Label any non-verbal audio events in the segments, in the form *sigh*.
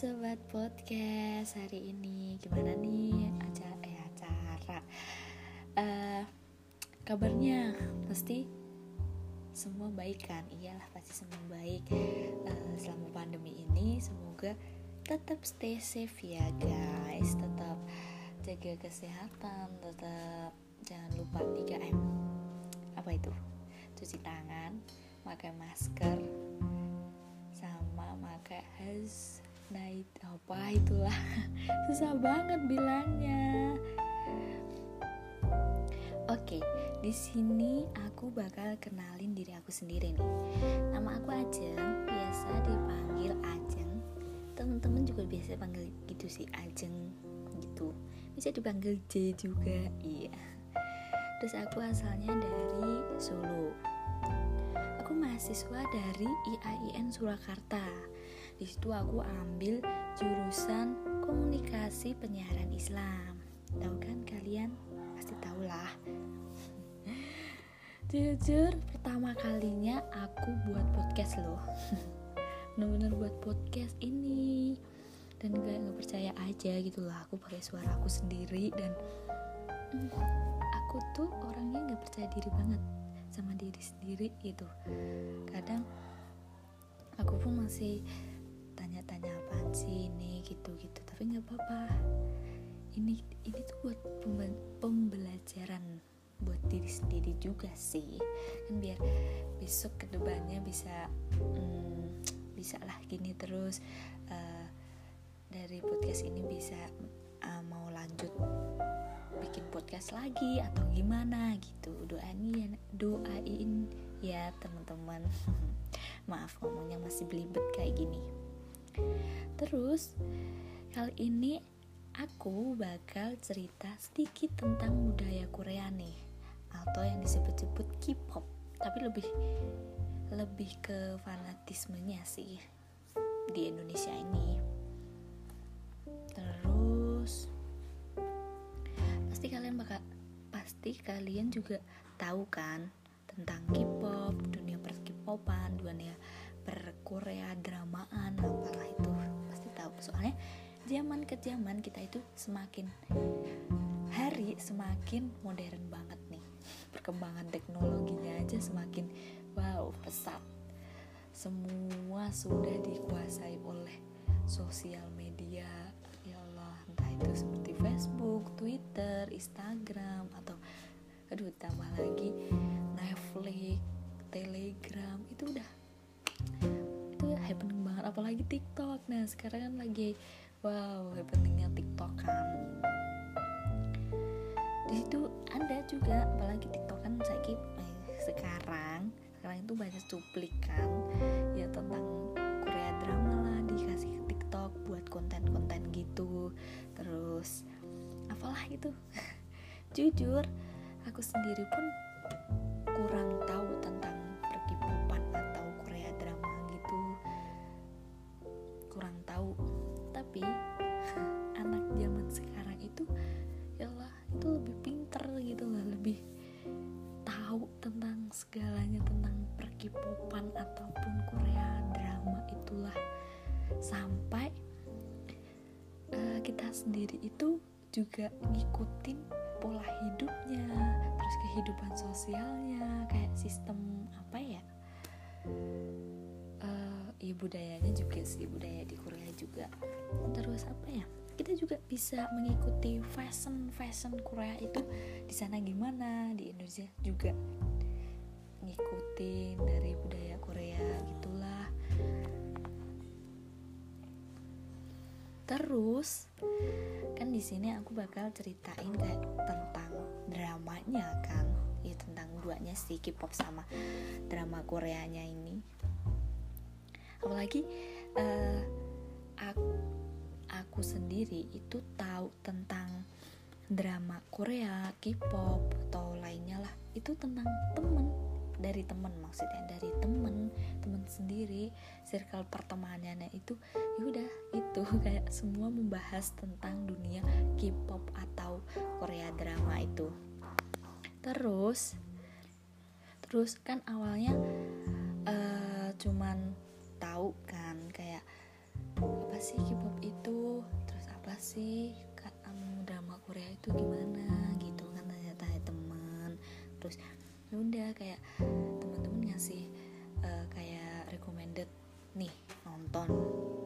sobat podcast hari ini gimana nih acara eh acara? Uh, kabarnya pasti semua baik kan? Iyalah pasti semua baik. Uh, selama pandemi ini semoga tetap stay safe ya guys. Tetap jaga kesehatan tetap jangan lupa 3M apa itu? Cuci tangan pakai masker sama pakai has night apa itulah? *laughs* Susah banget bilangnya. Oke di sini aku bakal kenalin diri aku sendiri nih. Nama aku Ajeng biasa dipanggil Ajeng. Temen-temen juga biasa panggil gitu sih Ajeng gitu. Bisa dipanggil J juga iya. Terus aku asalnya dari Solo. Aku mahasiswa dari IAIN Surakarta di situ aku ambil jurusan komunikasi penyiaran Islam. Tahu kan kalian? Pasti tahu lah *laughs* jujur pertama kalinya aku buat podcast loh. *laughs* Bener-bener buat podcast ini. Dan gak nggak percaya aja gitu lah. Aku pakai suara aku sendiri dan hmm, aku tuh orangnya nggak percaya diri banget sama diri sendiri gitu. Kadang aku pun masih tanya-tanya apa sih ini gitu-gitu. Tapi nggak apa-apa. Ini ini tuh buat pembelajaran buat diri sendiri juga sih. Kan biar besok ke depannya bisa hmm, bisa lah gini terus uh, dari podcast ini bisa uh, mau lanjut bikin podcast lagi atau gimana gitu. Doain doain ya teman-teman. *laughs* Maaf ngomongnya masih belibet kayak gini Terus, kali ini aku bakal cerita sedikit tentang budaya Korea nih atau yang disebut-sebut K-pop, tapi lebih lebih ke fanatismenya sih di Indonesia ini. Terus pasti kalian bakal pasti kalian juga tahu kan tentang K-pop, dunia per K-popan, dunia per Korea dramaan soalnya zaman ke zaman kita itu semakin hari semakin modern banget nih. Perkembangan teknologinya aja semakin wow pesat. Semua sudah dikuasai oleh sosial media. Ya Allah entah itu seperti Facebook, Twitter, Instagram atau TikTok. Nah sekarang kan lagi wow happeningnya TikTok kan. Di situ ada juga apalagi TikTok kan saya eh, sekarang sekarang itu banyak cuplikan ya tentang Korea drama lah dikasih ke TikTok buat konten-konten gitu. Terus apalah itu *laughs* jujur aku sendiri pun kurang tahu tapi *laughs* anak zaman sekarang itu yalah itu lebih pinter gitu lah lebih tahu tentang segalanya tentang perkipopan ataupun Korea drama itulah. Sampai uh, kita sendiri itu juga ngikutin pola hidupnya terus kehidupan sosialnya kayak sistem apa ya? Uh, ya budayanya juga sih budaya di Korea juga terus apa ya? Kita juga bisa mengikuti fashion fashion Korea itu di sana gimana di Indonesia juga ngikutin dari budaya Korea gitulah. Terus kan di sini aku bakal ceritain kayak tentang dramanya kan ya tentang duanya si K-pop sama drama Koreanya ini. Apalagi uh, aku, aku sendiri itu tahu tentang drama Korea K-pop atau lainnya lah. Itu tentang temen dari temen maksudnya dari temen temen sendiri circle pertemanannya itu yaudah itu *laughs* kayak semua membahas tentang dunia K-pop atau Korea drama itu. Terus terus kan awalnya uh, cuman tahu kan kayak apa sih K-pop itu sih kamu drama Korea itu gimana? Gitu kan tanya-tanya teman terus ya udah kayak teman-teman ngasih uh, kayak recommended nih nonton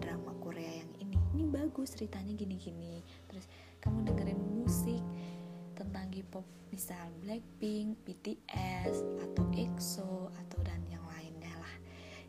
drama Korea yang ini. Ini bagus ceritanya gini-gini. Terus kamu dengerin musik tentang K-pop misal Blackpink, BTS atau EXO atau dan yang lainnya lah.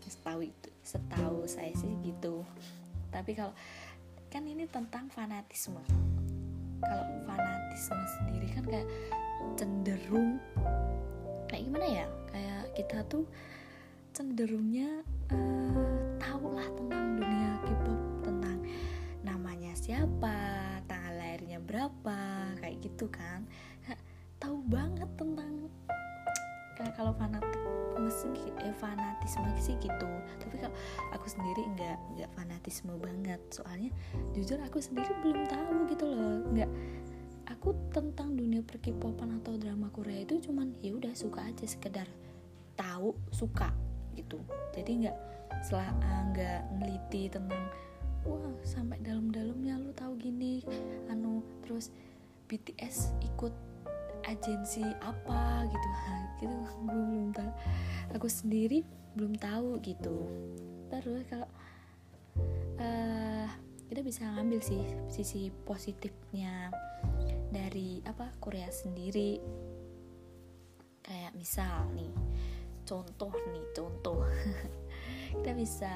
Setahu itu setahu saya sih gitu. Tapi kalau kan ini tentang fanatisme. Kalau fanatisme sendiri kan kayak cenderung kayak gimana ya? Kayak kita tuh cenderungnya uh, tahu lah tentang dunia K-pop tentang namanya siapa berapa kayak gitu kan. Tahu banget tentang kalau fanatik mesin eh, fanatisme sih gitu. Tapi kalau aku sendiri nggak nggak fanatisme banget. Soalnya jujur aku sendiri belum tahu gitu loh. Nggak aku tentang dunia perkipopan atau drama Korea itu cuman ya udah suka aja sekedar tahu suka gitu. Jadi nggak setelah eh, nggak neliti tentang wah sampai dalam-dalamnya lu tahu gini anu terus BTS ikut agensi apa gitu. *laughs* Gitu. Gue belum tahu. Aku sendiri belum tahu gitu. Terus kalau uh, kita bisa ngambil sih sisi positifnya dari apa Korea sendiri. Kayak misal nih contoh nih contoh. *laughs* Kita bisa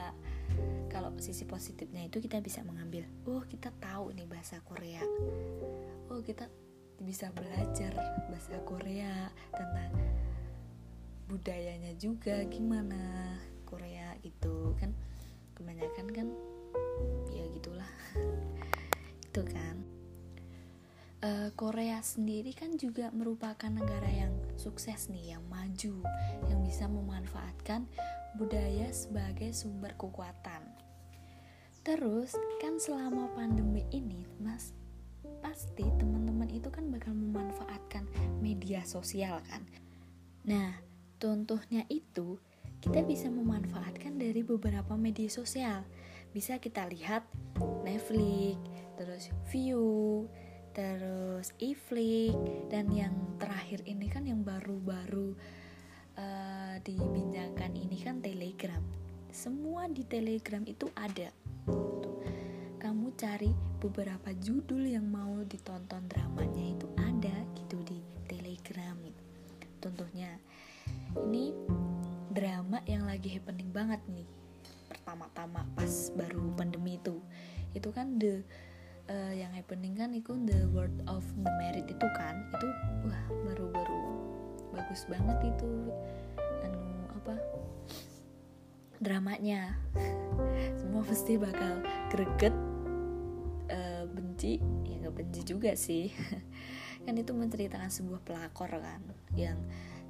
kalau sisi positifnya itu kita bisa mengambil oh kita tahu nih bahasa Korea. Oh kita bisa belajar bahasa Korea tentang budayanya juga gimana Korea itu kan? Kebanyakan kan ya gitulah. *laughs* Itu kan. Uh, Korea sendiri kan juga merupakan negara yang sukses nih yang maju yang bisa memanfaatkan budaya sebagai sumber kekuatan. Terus kan selama pandemi ini, Mas, pasti teman-teman itu kan bakal memanfaatkan media sosial kan. Nah, contohnya itu kita bisa memanfaatkan dari beberapa media sosial. Bisa kita lihat Netflix, terus View, terus Iflix, dan yang terakhir ini kan yang baru-baru uh, dibincangkan ini kan Telegram. Semua di Telegram itu ada. Kamu cari beberapa judul yang mau ditonton dramanya itu ada gitu di Telegram. Gitu. Contohnya, ini drama yang lagi happening banget nih. Pertama-tama pas baru pandemi itu, itu kan the uh, yang happening kan itu the world of the merit itu kan itu wah baru-baru bagus banget itu anu apa dramanya *laughs* semua pasti bakal greget benci ya nggak benci juga sih. *laughs* Kan itu menceritakan sebuah pelakor kan yang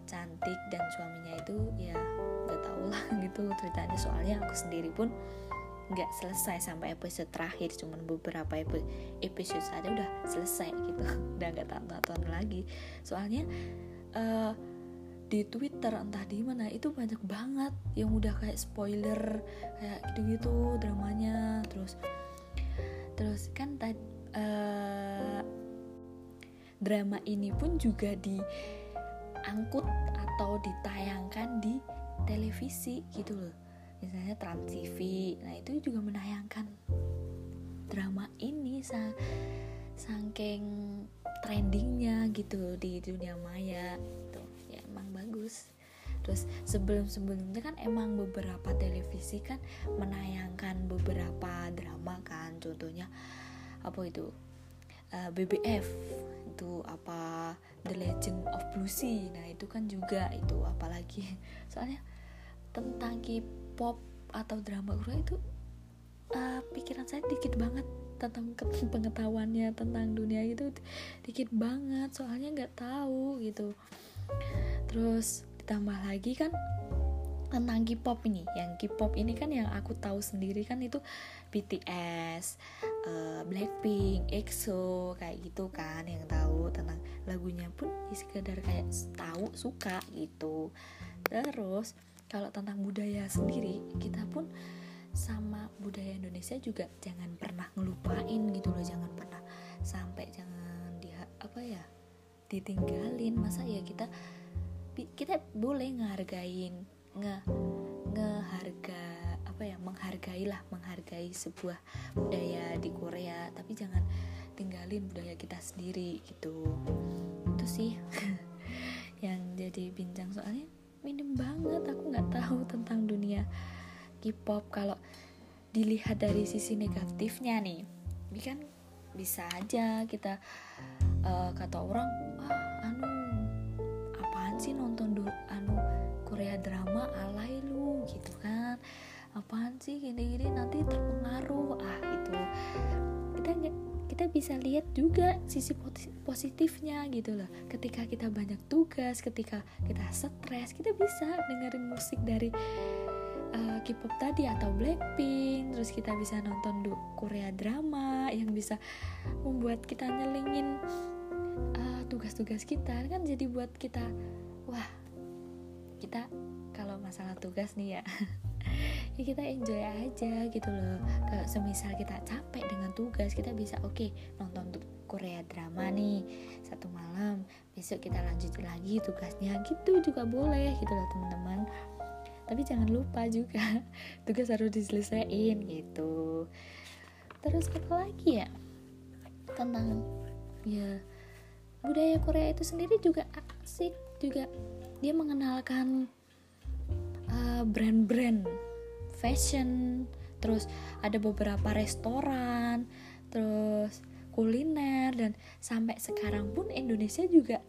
cantik dan suaminya itu ya nggak tau lah *laughs* gitu ceritanya. Soalnya aku sendiri pun nggak selesai sampai episode terakhir cuman beberapa episode saja udah selesai gitu. *laughs* Udah nggak tonton lagi. Soalnya uh, di Twitter entah di mana itu banyak banget yang udah kayak spoiler kayak gitu-gitu dramanya. Terus terus kan tadi uh, drama ini pun juga diangkut atau ditayangkan di televisi gitu loh. Misalnya Trans TV nah itu juga menayangkan drama ini sang saking trendingnya gitu di dunia maya terus sebelum sebelumnya kan emang beberapa televisi kan menayangkan beberapa drama kan contohnya apa itu? Uh, eh, BBF itu apa? The Legend of Sea. Nah itu kan juga itu apalagi *laughs* soalnya tentang K-pop atau drama Korea itu uh, pikiran saya dikit banget tentang *laughs* pengetahuannya tentang dunia itu dikit banget soalnya nggak tahu gitu. Terus ditambah lagi kan tentang K-pop ini. Yang K-pop ini kan yang aku tahu sendiri kan itu BTS, uh, eh, Blackpink, EXO kayak gitu kan. Yang tahu tentang lagunya pun ya sekedar kayak tahu suka gitu. Terus kalau tentang budaya sendiri kita pun sama budaya Indonesia juga jangan pernah ngelupain gitu loh. Jangan pernah sampai jangan di apa ya ditinggalin. Masa ya kita kita boleh ngehargain nge ngeharga apa ya menghargai lah menghargai sebuah budaya di Korea. Tapi jangan tinggalin budaya kita sendiri gitu. Itu sih *laughs* yang jadi bincang. Soalnya minim banget aku nggak tahu tentang dunia K-pop. Kalau dilihat dari sisi negatifnya nih ini kan bisa aja kita uh, kata orang ah anu apaan sih Korea drama alay lu gitu kan. Apaan sih gini-gini nanti terpengaruh. Ah itu. Kita kita bisa lihat juga sisi positifnya gitu loh. Ketika kita banyak tugas ketika kita stres kita bisa dengerin musik dari uh, K-pop tadi atau Blackpink. Terus kita bisa nonton Korea drama yang bisa membuat kita nyelingin uh, tugas-tugas kita. Kan jadi buat kita kita kalau masalah tugas nih ya *laughs* ya kita enjoy aja gitu loh. Kalau semisal kita capek dengan tugas kita bisa oke okay, nonton Korea drama nih. Satu malam besok kita lanjut lagi tugasnya. Gitu juga boleh gitu loh teman-teman. Tapi jangan lupa juga *laughs* tugas harus diselesaikan gitu. Terus apa lagi ya? Tentang ya budaya Korea itu sendiri juga asik juga dia mengenalkan uh, brand-brand fashion terus ada beberapa restoran terus kuliner dan sampai sekarang pun Indonesia juga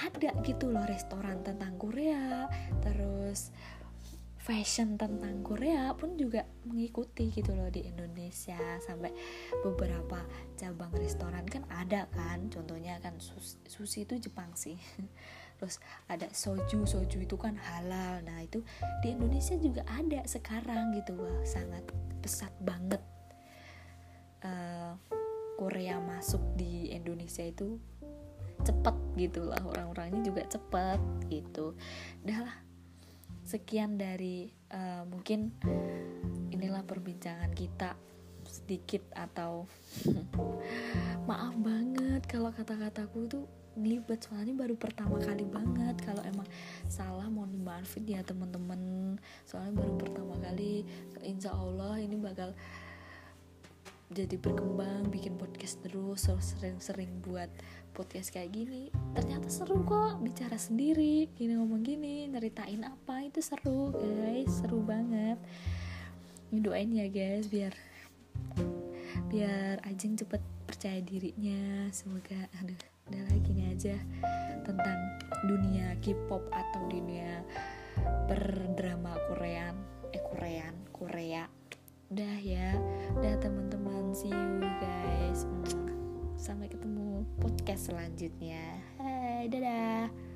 ada gitu loh restoran tentang Korea terus fashion tentang Korea pun juga mengikuti gitu loh di Indonesia. Sampai beberapa cabang restoran kan ada kan contohnya kan sushi, sushi itu Jepang sih *laughs* terus ada soju soju itu kan halal. Nah itu di Indonesia juga ada sekarang gitu. Wah sangat pesat banget. Uh, Korea masuk di Indonesia itu cepet gitu lah. Orang-orangnya juga cepet gitu. Dah lah. Sekian dari uh, mungkin inilah perbincangan kita sedikit atau *laughs* maaf banget kalau kata-kataku tuh ngelibet soalnya baru pertama kali banget kalau emang salah mohon dimaafin ya teman-teman. Soalnya baru pertama kali insya Allah ini bakal jadi berkembang bikin podcast terus sering-sering buat podcast kayak gini. Ternyata seru kok bicara sendiri gini ngomong gini nyeritain apa itu seru guys seru banget. Doain ya guys biar biar Ajeng cepet percaya dirinya semoga aduh aja tentang dunia K-pop atau dunia berdrama Korean. Eh Korean Korea. Udah ya. Udah teman-teman. See you guys. Sampai ketemu podcast selanjutnya. Hai dadah